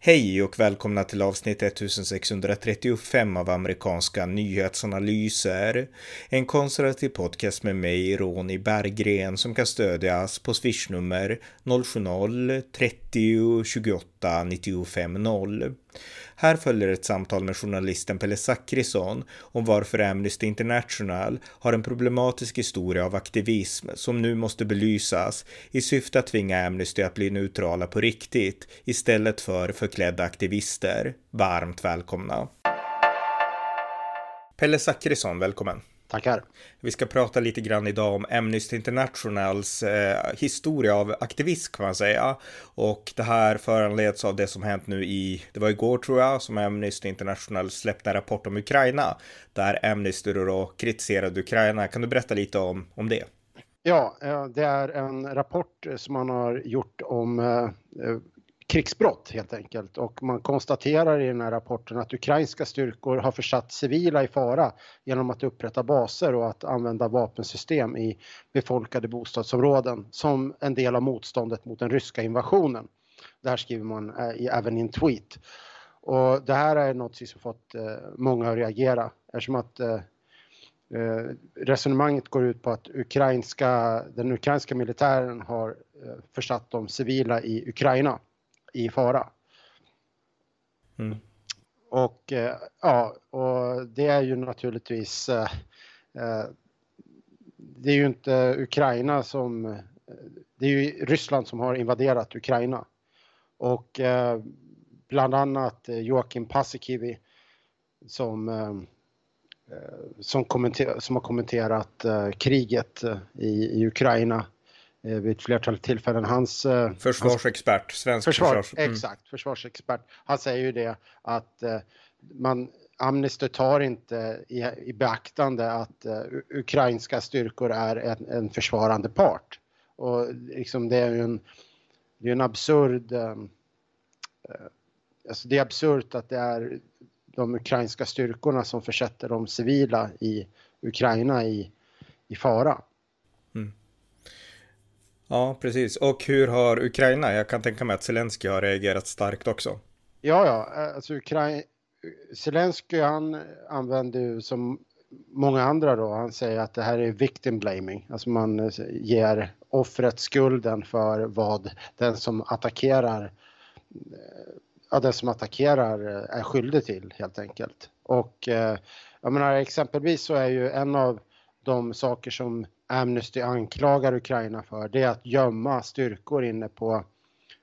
Hej och välkomna till avsnitt 1635 av amerikanska nyhetsanalyser. En konservativ podcast med mig, Ronny Berggren, som kan stödjas på swishnummer 30 28 95 0. Här följer ett samtal med journalisten Pelle Zackrisson om varför Amnesty International har en problematisk historia av aktivism som nu måste belysas i syfte att tvinga Amnesty att bli neutrala på riktigt istället för förklädda aktivister. Varmt välkomna! Pelle Zackrisson, välkommen! Tackar. Vi ska prata lite grann idag om Amnesty Internationals eh, historia av aktivism kan man säga. Och det här föranleds av det som hänt nu i, det var igår tror jag, som Amnesty International släppte en rapport om Ukraina. Där Amnesty då kritiserade Ukraina. Kan du berätta lite om, om det? Ja, det är en rapport som man har gjort om eh, krigsbrott helt enkelt och man konstaterar i den här rapporten att ukrainska styrkor har försatt civila i fara genom att upprätta baser och att använda vapensystem i befolkade bostadsområden som en del av motståndet mot den ryska invasionen. Det här skriver man eh, även i en tweet. Och det här är något som fått eh, många att reagera eftersom att eh, resonemanget går ut på att ukrainska, den ukrainska militären har försatt de civila i Ukraina i fara. Mm. Och eh, ja, och det är ju naturligtvis eh, eh, det är ju inte Ukraina som det är ju Ryssland som har invaderat Ukraina. Och bland annat Joakim Paasikivi som som, kommenter, som har kommenterat kriget i, i Ukraina vid ett flertal tillfällen. Hans, eh, försvarsexpert, svensk försvar, försvars... Mm. Exakt, försvarsexpert. Han säger ju det att eh, man, Amnesty tar inte i, i beaktande att uh, ukrainska styrkor är en, en, försvarande part. Och liksom det är ju en, det är en absurd... Um, uh, alltså det är absurt att det är de ukrainska styrkorna som försätter de civila i Ukraina i, i fara. Mm. Ja, precis. Och hur har Ukraina, jag kan tänka mig att Zelensky har reagerat starkt också. Ja, ja, eh, alltså Ukraina, Zelensky han använder ju som många andra då, han säger att det här är victim blaming, alltså man eh, ger offret skulden för vad den som attackerar eh, ja, den som attackerar är skyldig till helt enkelt. Och jag menar exempelvis så är ju en av de saker som Amnesty anklagar Ukraina för det är att gömma styrkor inne på,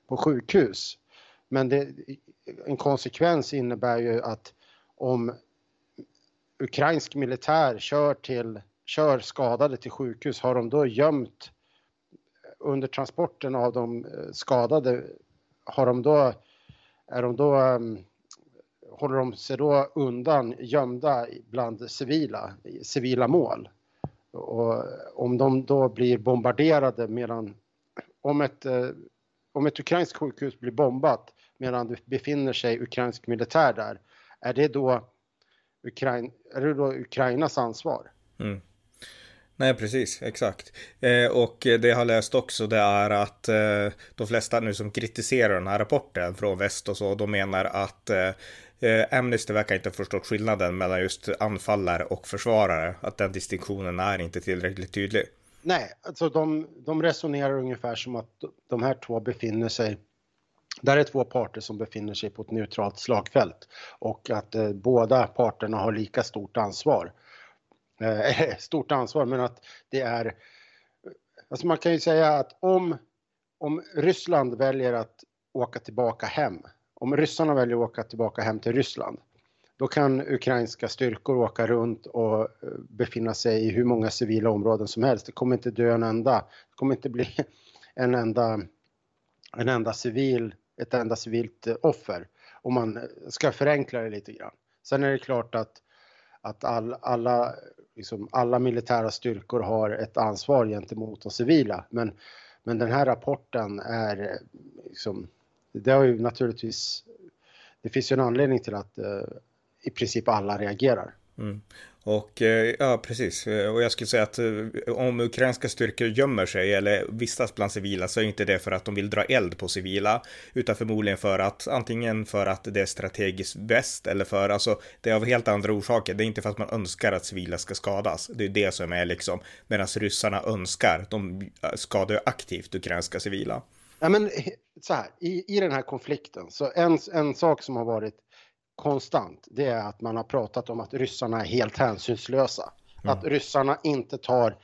på sjukhus. Men det, en konsekvens innebär ju att om ukrainsk militär kör, till, kör skadade till sjukhus, har de då gömt under transporten av de eh, skadade, har de då, är de då, um, håller de sig då undan gömda bland civila, civila mål? Och om de då blir bombarderade medan, om ett, eh, om ett ukrainskt sjukhus blir bombat medan det befinner sig ukrainsk militär där, är det då, Ukraina, är det då Ukrainas ansvar? Mm. Nej, precis, exakt. Eh, och det jag har läst också det är att eh, de flesta nu som kritiserar den här rapporten från väst och så, de menar att eh, Eh, Amnesty verkar inte ha förstått skillnaden mellan just anfallare och försvarare, att den distinktionen är inte tillräckligt tydlig. Nej, alltså de, de resonerar ungefär som att de här två befinner sig där är två parter som befinner sig på ett neutralt slagfält och att eh, båda parterna har lika stort ansvar. Eh, stort ansvar, men att det är... Alltså man kan ju säga att om, om Ryssland väljer att åka tillbaka hem om ryssarna väljer att åka tillbaka hem till Ryssland, då kan ukrainska styrkor åka runt och eh, befinna sig i hur många civila områden som helst. Det kommer inte dö en enda, det kommer inte bli en enda, en enda civil, ett enda civilt eh, offer om man eh, ska förenkla det lite grann. Sen är det klart att, att all, alla, liksom, alla militära styrkor har ett ansvar gentemot de civila, men, men den här rapporten är liksom, det har ju naturligtvis, det finns ju en anledning till att eh, i princip alla reagerar. Mm. Och eh, ja, precis. Eh, och jag skulle säga att eh, om ukrainska styrkor gömmer sig eller vistas bland civila så är inte det för att de vill dra eld på civila, utan förmodligen för att antingen för att det är strategiskt bäst eller för, alltså det är av helt andra orsaker. Det är inte för att man önskar att civila ska skadas. Det är det som är liksom, medan ryssarna önskar, de skadar ju aktivt ukrainska civila. Ja, men så här, i, i den här konflikten, så en, en sak som har varit konstant, det är att man har pratat om att ryssarna är helt hänsynslösa. Mm. Att ryssarna inte tar,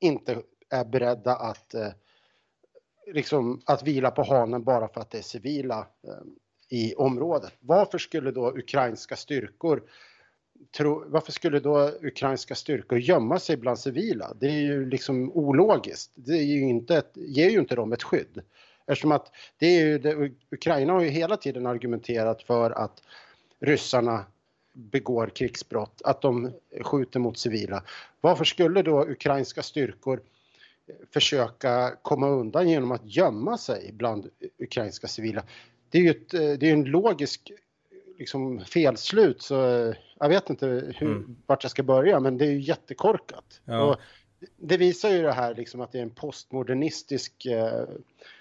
inte är beredda att eh, liksom att vila på hanen bara för att det är civila eh, i området. Varför skulle då ukrainska styrkor tro, varför skulle då ukrainska styrkor gömma sig bland civila? Det är ju liksom ologiskt. Det är ju inte ett, ger ju inte dem ett skydd. Eftersom att det är ju, det, Ukraina har ju hela tiden argumenterat för att ryssarna begår krigsbrott, att de skjuter mot civila. Varför skulle då ukrainska styrkor försöka komma undan genom att gömma sig bland ukrainska civila? Det är ju ett, det är en logisk liksom, felslut så jag vet inte hur, mm. vart jag ska börja men det är ju jättekorkat. Ja. Och det visar ju det här liksom att det är en postmodernistisk eh,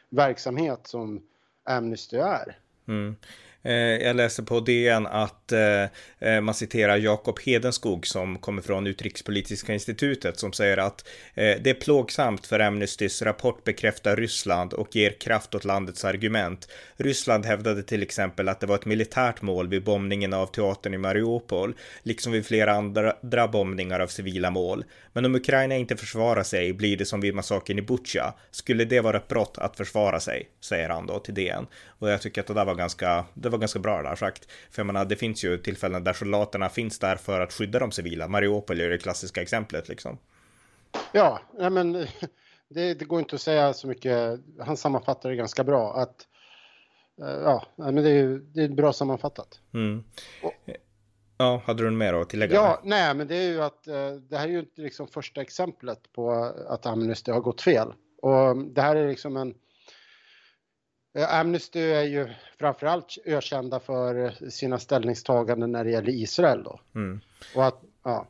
verksamhet som Amnesty är. Mm. Eh, jag läser på DN att eh, eh, man citerar Jakob Hedenskog som kommer från Utrikespolitiska institutet som säger att det är plågsamt för Amnestys rapport bekräftar Ryssland och ger kraft åt landets argument. Ryssland hävdade till exempel att det var ett militärt mål vid bombningen av teatern i Mariupol, liksom vid flera andra bombningar av civila mål. Men om Ukraina inte försvarar sig blir det som vid massakern i Butja. Skulle det vara ett brott att försvara sig? Säger han då till DN. Och jag tycker att det där var ganska, det var ganska bra där sagt. För jag menar, det finns ju tillfällen där soldaterna finns där för att skydda de civila. Mariupol är det klassiska exemplet liksom. Ja, men det, det, går inte att säga så mycket. Han sammanfattar det ganska bra. Att, eh, ja, men det är, det är bra sammanfattat. Mm. Och, ja, hade du mer att tillägga? Ja, nej, men det är ju att eh, det här är ju inte liksom första exemplet på att Amnesty har gått fel. Och det här är liksom en Amnesty är ju framförallt ökända för sina ställningstaganden när det gäller Israel då. Mm. Och att, ja.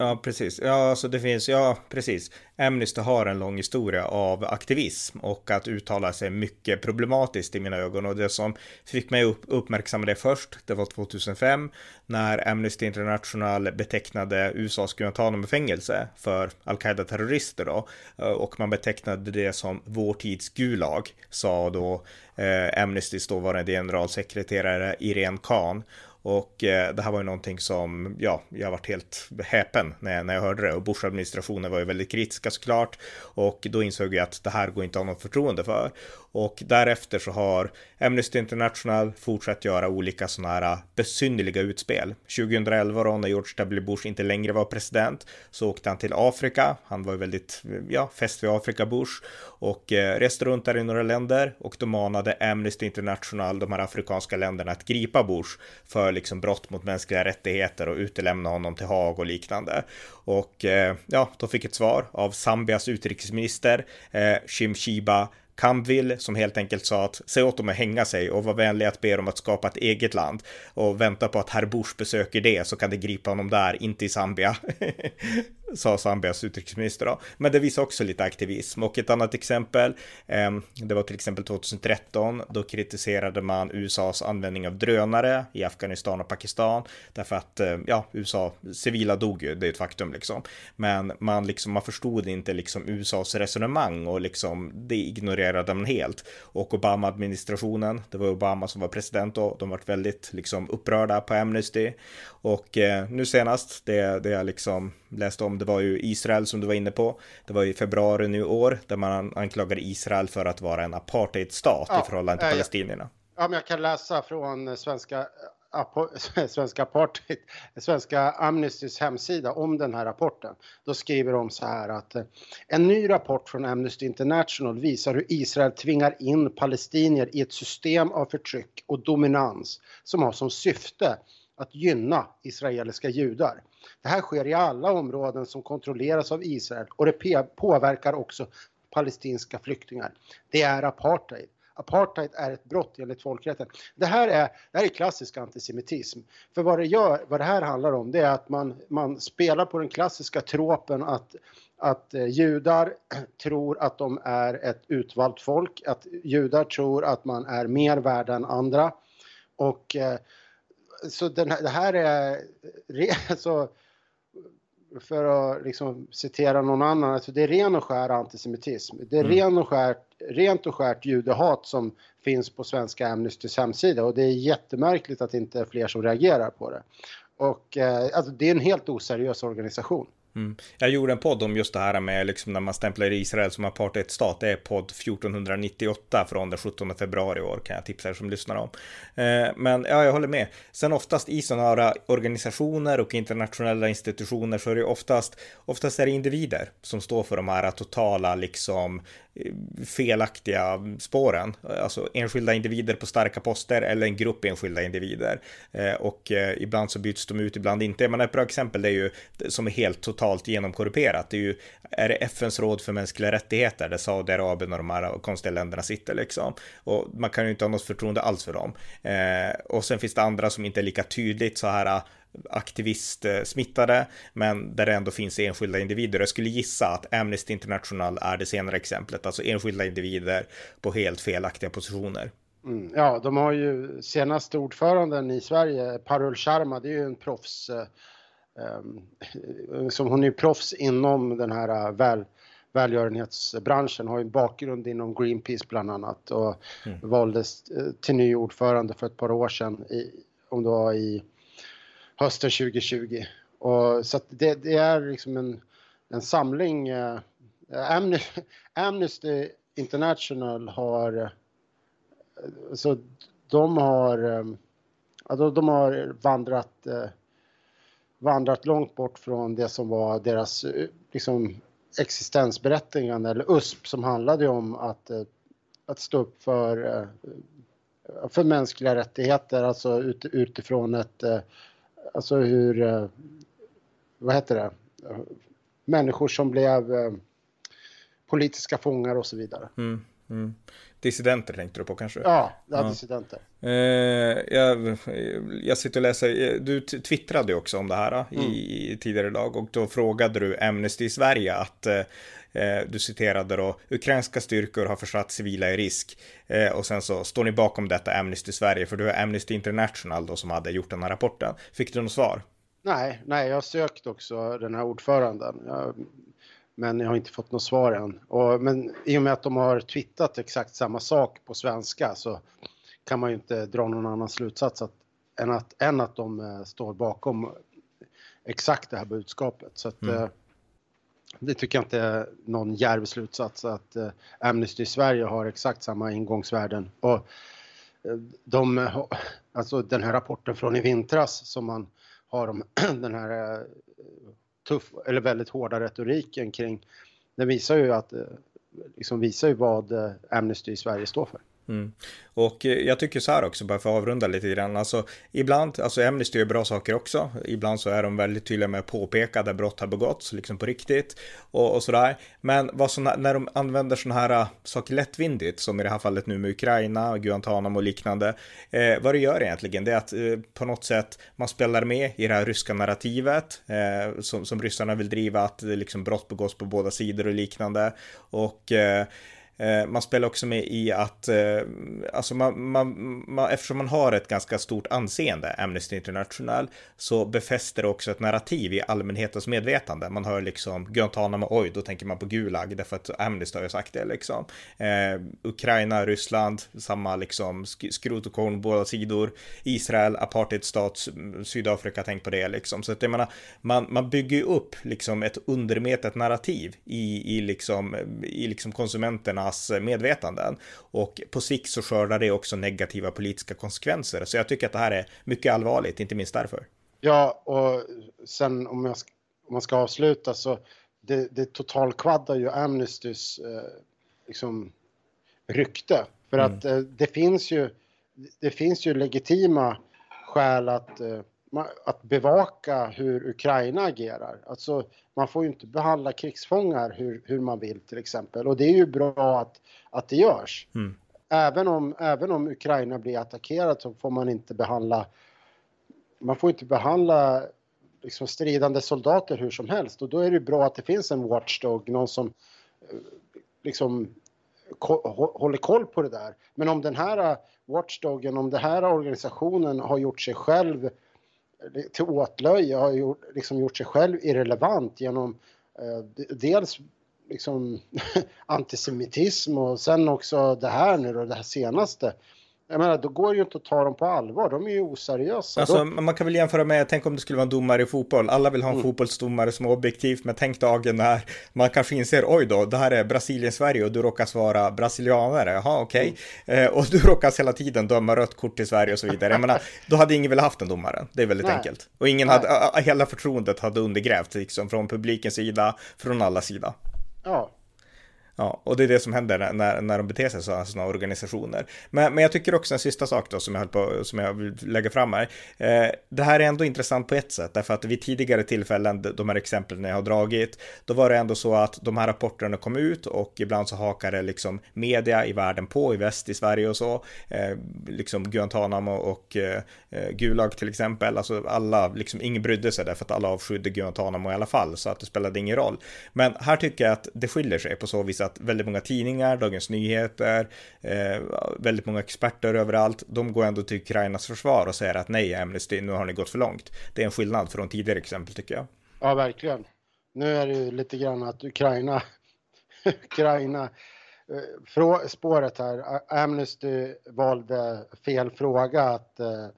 Ja, precis. Ja, alltså det finns, ja, precis. Amnesty har en lång historia av aktivism och att uttala sig mycket problematiskt i mina ögon och det som fick mig upp, uppmärksamma det först, det var 2005 när Amnesty International betecknade USAs Guantanamo-fängelse för al-Qaida-terrorister då eh, och man betecknade det som vår tids Gulag, sa då eh, Amnestys dåvarande generalsekreterare Irene Khan och eh, det här var ju någonting som, ja, jag varit helt häpen när jag, när jag hörde det. Och Bush-administrationen var ju väldigt kritiska såklart. Och då insåg jag att det här går inte att ha något förtroende för. Och därefter så har Amnesty International fortsatt göra olika sådana här eh, besynnerliga utspel. 2011 då när George W. Bush inte längre var president så åkte han till Afrika. Han var ju väldigt, eh, ja, fäst vid Afrika Bush och eh, reste runt där i några länder och då manade Amnesty International de här afrikanska länderna att gripa Bush för liksom brott mot mänskliga rättigheter och utelämna honom till Haag och liknande. Och eh, ja, de fick ett svar av Zambias utrikesminister eh, Shimshiba Kamville som helt enkelt sa att säg åt dem att hänga sig och var vänlig att be dem att skapa ett eget land och vänta på att herr Bush besöker det så kan det gripa honom där, inte i Zambia. sa Zambias utrikesminister då. Men det visar också lite aktivism. Och ett annat exempel, eh, det var till exempel 2013, då kritiserade man USAs användning av drönare i Afghanistan och Pakistan. Därför att, eh, ja, USA, civila dog ju, det är ett faktum liksom. Men man liksom, man förstod inte liksom USAs resonemang och liksom det ignorerade man helt. Och Obama-administrationen, det var Obama som var president då, de var väldigt liksom upprörda på Amnesty. Och eh, nu senast, det, det är liksom läste om, det var ju Israel som du var inne på. Det var i februari nu i år där man anklagade Israel för att vara en apartheidstat ja, i förhållande till äh, palestinierna. Ja, men jag kan läsa från svenska svenska apartheid, svenska Amnestys hemsida om den här rapporten. Då skriver de så här att eh, en ny rapport från Amnesty International visar hur Israel tvingar in palestinier i ett system av förtryck och dominans som har som syfte att gynna israeliska judar. Det här sker i alla områden som kontrolleras av Israel och det påverkar också palestinska flyktingar. Det är apartheid. apartheid är ett brott enligt folkrätten. Det här är, det här är klassisk antisemitism. För vad det, gör, vad det här handlar om det är att man, man spelar på den klassiska tropen att att eh, judar tror att de är ett utvalt folk, att judar tror att man är mer värd än andra. Och eh, så den här, det här är, så för att liksom citera någon annan, alltså det är ren och skär antisemitism. Det är mm. ren och skärt, rent och skärt judehat som finns på svenska Amnestys hemsida och det är jättemärkligt att det inte är fler som reagerar på det. Och eh, alltså det är en helt oseriös organisation. Mm. Jag gjorde en podd om just det här med liksom när man stämplar Israel som apartheidstat. Det är podd 1498 från den 17 februari i år kan jag tipsa er som lyssnar om. Eh, men ja, jag håller med. Sen oftast i sådana här organisationer och internationella institutioner så är det oftast, oftast är det individer som står för de här totala liksom felaktiga spåren. Alltså enskilda individer på starka poster eller en grupp enskilda individer. Eh, och eh, ibland så byts de ut, ibland inte. Men ett bra exempel är ju som är helt totalt genomkorrumperat. Det är ju är det FNs råd för mänskliga rättigheter där Saudiarabien och de här konstiga länderna sitter liksom. Och man kan ju inte ha något förtroende alls för dem. Eh, och sen finns det andra som inte är lika tydligt så här aktivistsmittade, men där det ändå finns enskilda individer. Jag skulle gissa att Amnesty International är det senare exemplet, alltså enskilda individer på helt felaktiga positioner. Mm, ja, de har ju senaste ordföranden i Sverige, Parul Sharma, det är ju en proffs, eh, eh, som hon är proffs inom den här eh, väl, välgörenhetsbranschen, har ju en bakgrund inom Greenpeace bland annat och mm. valdes eh, till ny ordförande för ett par år sedan, i, om det var i hösten 2020. Och, så det, det, är liksom en, en samling. Eh, Amnesty, Amnesty International har, eh, så de har, alltså de har vandrat, eh, vandrat långt bort från det som var deras eh, liksom, existensberättigande eller USP som handlade om att, att stå upp för, för mänskliga rättigheter, alltså ut, utifrån ett alltså hur, eh, vad heter det, människor som blev eh, politiska fångar och så vidare. Mm, mm. Dissidenter tänkte du på kanske? Ja, ja, dissidenter. Eh, jag, jag sitter och läser, du twittrade ju också om det här mm. i, tidigare dag och då frågade du Amnesty i Sverige att eh, du citerade då ukrainska styrkor har försatt civila i risk eh, och sen så står ni bakom detta Amnesty Sverige för du är Amnesty International då som hade gjort den här rapporten. Fick du något svar? Nej, nej, jag har sökt också den här ordföranden. Jag men jag har inte fått något svar än. Och, men i och med att de har twittrat exakt samma sak på svenska så kan man ju inte dra någon annan slutsats att, än, att, än att de uh, står bakom exakt det här budskapet. Så att, mm det tycker jag inte är någon djärv slutsats att eh, Amnesty Sverige har exakt samma ingångsvärden. Och eh, de, alltså den här rapporten från i vintras som man har om den här eh, tuff, eller väldigt hårda retoriken kring, den visar ju att, liksom visar ju vad Amnesty Sverige står för. Mm. Och eh, jag tycker så här också, bara för att avrunda lite grann, alltså ibland, alltså Amnesty gör bra saker också, ibland så är de väldigt tydliga med att påpeka där brott har begåtts, liksom på riktigt och, och sådär. Men vad såna, när de använder sådana här eh, saker lättvindigt, som i det här fallet nu med Ukraina, Guantanamo och liknande, eh, vad det gör egentligen, det är att eh, på något sätt man spelar med i det här ryska narrativet eh, som, som ryssarna vill driva, att eh, liksom brott begås på båda sidor och liknande. Och Eh, Eh, man spelar också med i att, eh, alltså man, man, man, eftersom man har ett ganska stort anseende, Amnesty International, så befäster det också ett narrativ i allmänhetens medvetande. Man hör liksom Guantanamo, oj, då tänker man på Gulag, därför att Amnesty har ju sagt det liksom. Eh, Ukraina, Ryssland, samma liksom skrot och korn, båda sidor. Israel, apartheidstat, Sydafrika, tänk på det liksom. Så att jag menar, man, man bygger ju upp liksom ett undermetet narrativ i, i liksom, i liksom konsumenterna medborgarnas medvetanden. Och på sikt så skördar det också negativa politiska konsekvenser. Så jag tycker att det här är mycket allvarligt, inte minst därför. Ja, och sen om, jag, om man ska avsluta så det, det totalkvaddar ju Amnestys eh, liksom, rykte. För mm. att eh, det finns ju det finns ju legitima skäl att eh, att bevaka hur Ukraina agerar. Alltså, man får ju inte behandla krigsfångar hur, hur man vill till exempel. Och det är ju bra att, att det görs. Mm. även om, även om Ukraina blir attackerat så får man inte behandla man får inte behandla liksom stridande soldater hur som helst och då är det bra att det finns en watchdog, någon som eh, liksom håller koll på det där. Men om den här watchdogen, om den här organisationen har gjort sig själv eh, till åtlöje, har gjort, liksom gjort sig själv irrelevant genom eh, dels liksom antisemitism och sen också det här nu då, det här senaste. Jag menar, då går det ju inte att ta dem på allvar. De är ju oseriösa. Alltså, då... man kan väl jämföra med, tänk om det skulle vara en domare i fotboll. Alla vill ha en mm. fotbollsdomare som är objektiv, men tänk dagen när man kanske inser, oj då, det här är Brasilien-Sverige och du råkar vara brasilianare. Jaha, okej. Okay. Mm. Eh, och du råkar hela tiden döma rött kort till Sverige och så vidare. Jag menar, då hade ingen velat haft den domaren. Det är väldigt Nej. enkelt. Och ingen hade, hela förtroendet hade undergrävt, liksom, från publikens sida, från alla sidor. Ja, Ja, och det är det som händer när, när de beter sig så, alltså sådana organisationer. Men, men jag tycker också en sista sak då som jag, på, som jag vill lägga fram här. Eh, det här är ändå intressant på ett sätt, därför att vid tidigare tillfällen, de här exemplen jag har dragit, då var det ändå så att de här rapporterna kom ut och ibland så hakade liksom media i världen på, i väst, i Sverige och så, eh, liksom Guantanamo och eh, eh, Gulag till exempel, alltså alla, liksom ingen brydde sig därför att alla avskydde Guantanamo i alla fall, så att det spelade ingen roll. Men här tycker jag att det skiljer sig på så vis att väldigt många tidningar, Dagens Nyheter, eh, väldigt många experter överallt, de går ändå till Ukrainas försvar och säger att nej, Amnesty, nu har ni gått för långt. Det är en skillnad från tidigare exempel tycker jag. Ja, verkligen. Nu är det ju lite grann att Ukraina, Ukraina, eh, spåret här, Amnesty valde fel fråga att eh,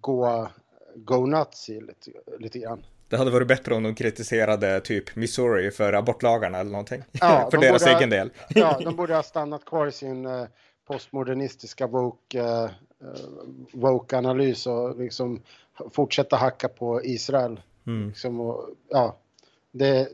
gå, go nuts i lite, lite grann. Det hade varit bättre om de kritiserade typ Missouri för abortlagarna eller någonting. Ja, för de deras egen del. ja, de borde ha stannat kvar i sin uh, postmodernistiska woke, uh, woke-analys och liksom fortsätta hacka på Israel. Mm. Liksom och, ja, det,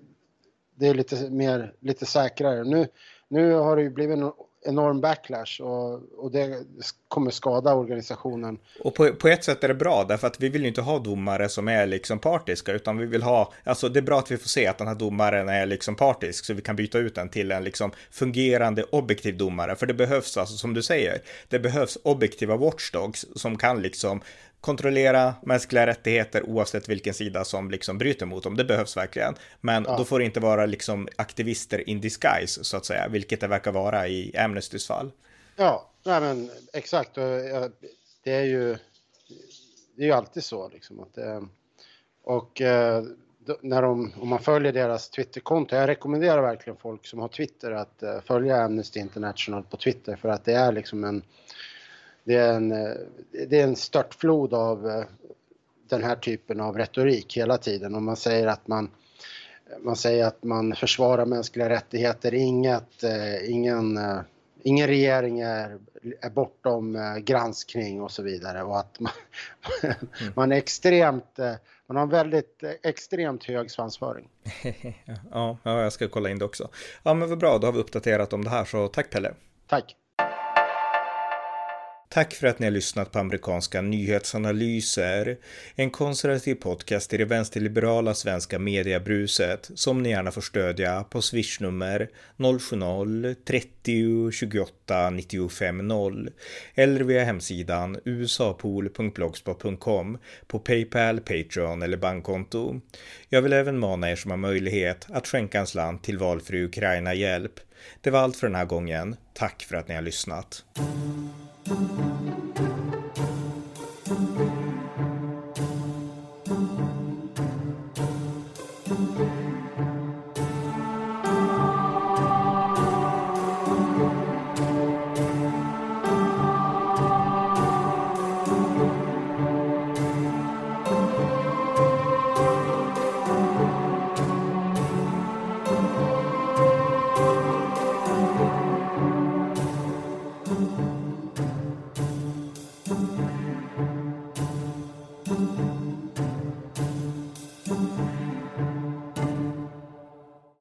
det är lite mer, lite säkrare. Nu, nu har det ju blivit en enorm backlash och, och det kommer skada organisationen. Och på, på ett sätt är det bra därför att vi vill ju inte ha domare som är liksom partiska utan vi vill ha, alltså det är bra att vi får se att den här domaren är liksom partisk så vi kan byta ut den till en liksom fungerande objektiv domare för det behövs alltså som du säger, det behövs objektiva watchdogs som kan liksom kontrollera mänskliga rättigheter oavsett vilken sida som liksom bryter mot dem. Det behövs verkligen. Men ja. då får det inte vara liksom aktivister in disguise så att säga, vilket det verkar vara i Amnestys fall. Ja, nej men exakt. Det är ju, det är ju alltid så liksom att det, och eh, när de, om man följer deras Twitterkonto, jag rekommenderar verkligen folk som har Twitter att eh, följa Amnesty International på Twitter för att det är liksom en det är en, eh, det är en störtflod av eh, den här typen av retorik hela tiden. Och man säger att man, man säger att man försvarar mänskliga rättigheter. Inget, eh, ingen, ingen regering är, är bortom granskning och så vidare. Och att man, mm. man är extremt, man har en väldigt extremt hög svansföring. ja, ja, jag ska kolla in det också. Ja, men vad bra, då har vi uppdaterat om det här, så tack Pelle. Tack. Tack för att ni har lyssnat på amerikanska nyhetsanalyser. En konservativ podcast i det vänsterliberala svenska mediebruset som ni gärna får stödja på swishnummer 070-30 28 95 0 eller via hemsidan usapool.blogspot.com på Paypal, Patreon eller bankkonto. Jag vill även mana er som har möjlighet att skänka en slant till valfri Ukraina-hjälp. Det var allt för den här gången. Tack för att ni har lyssnat. thank you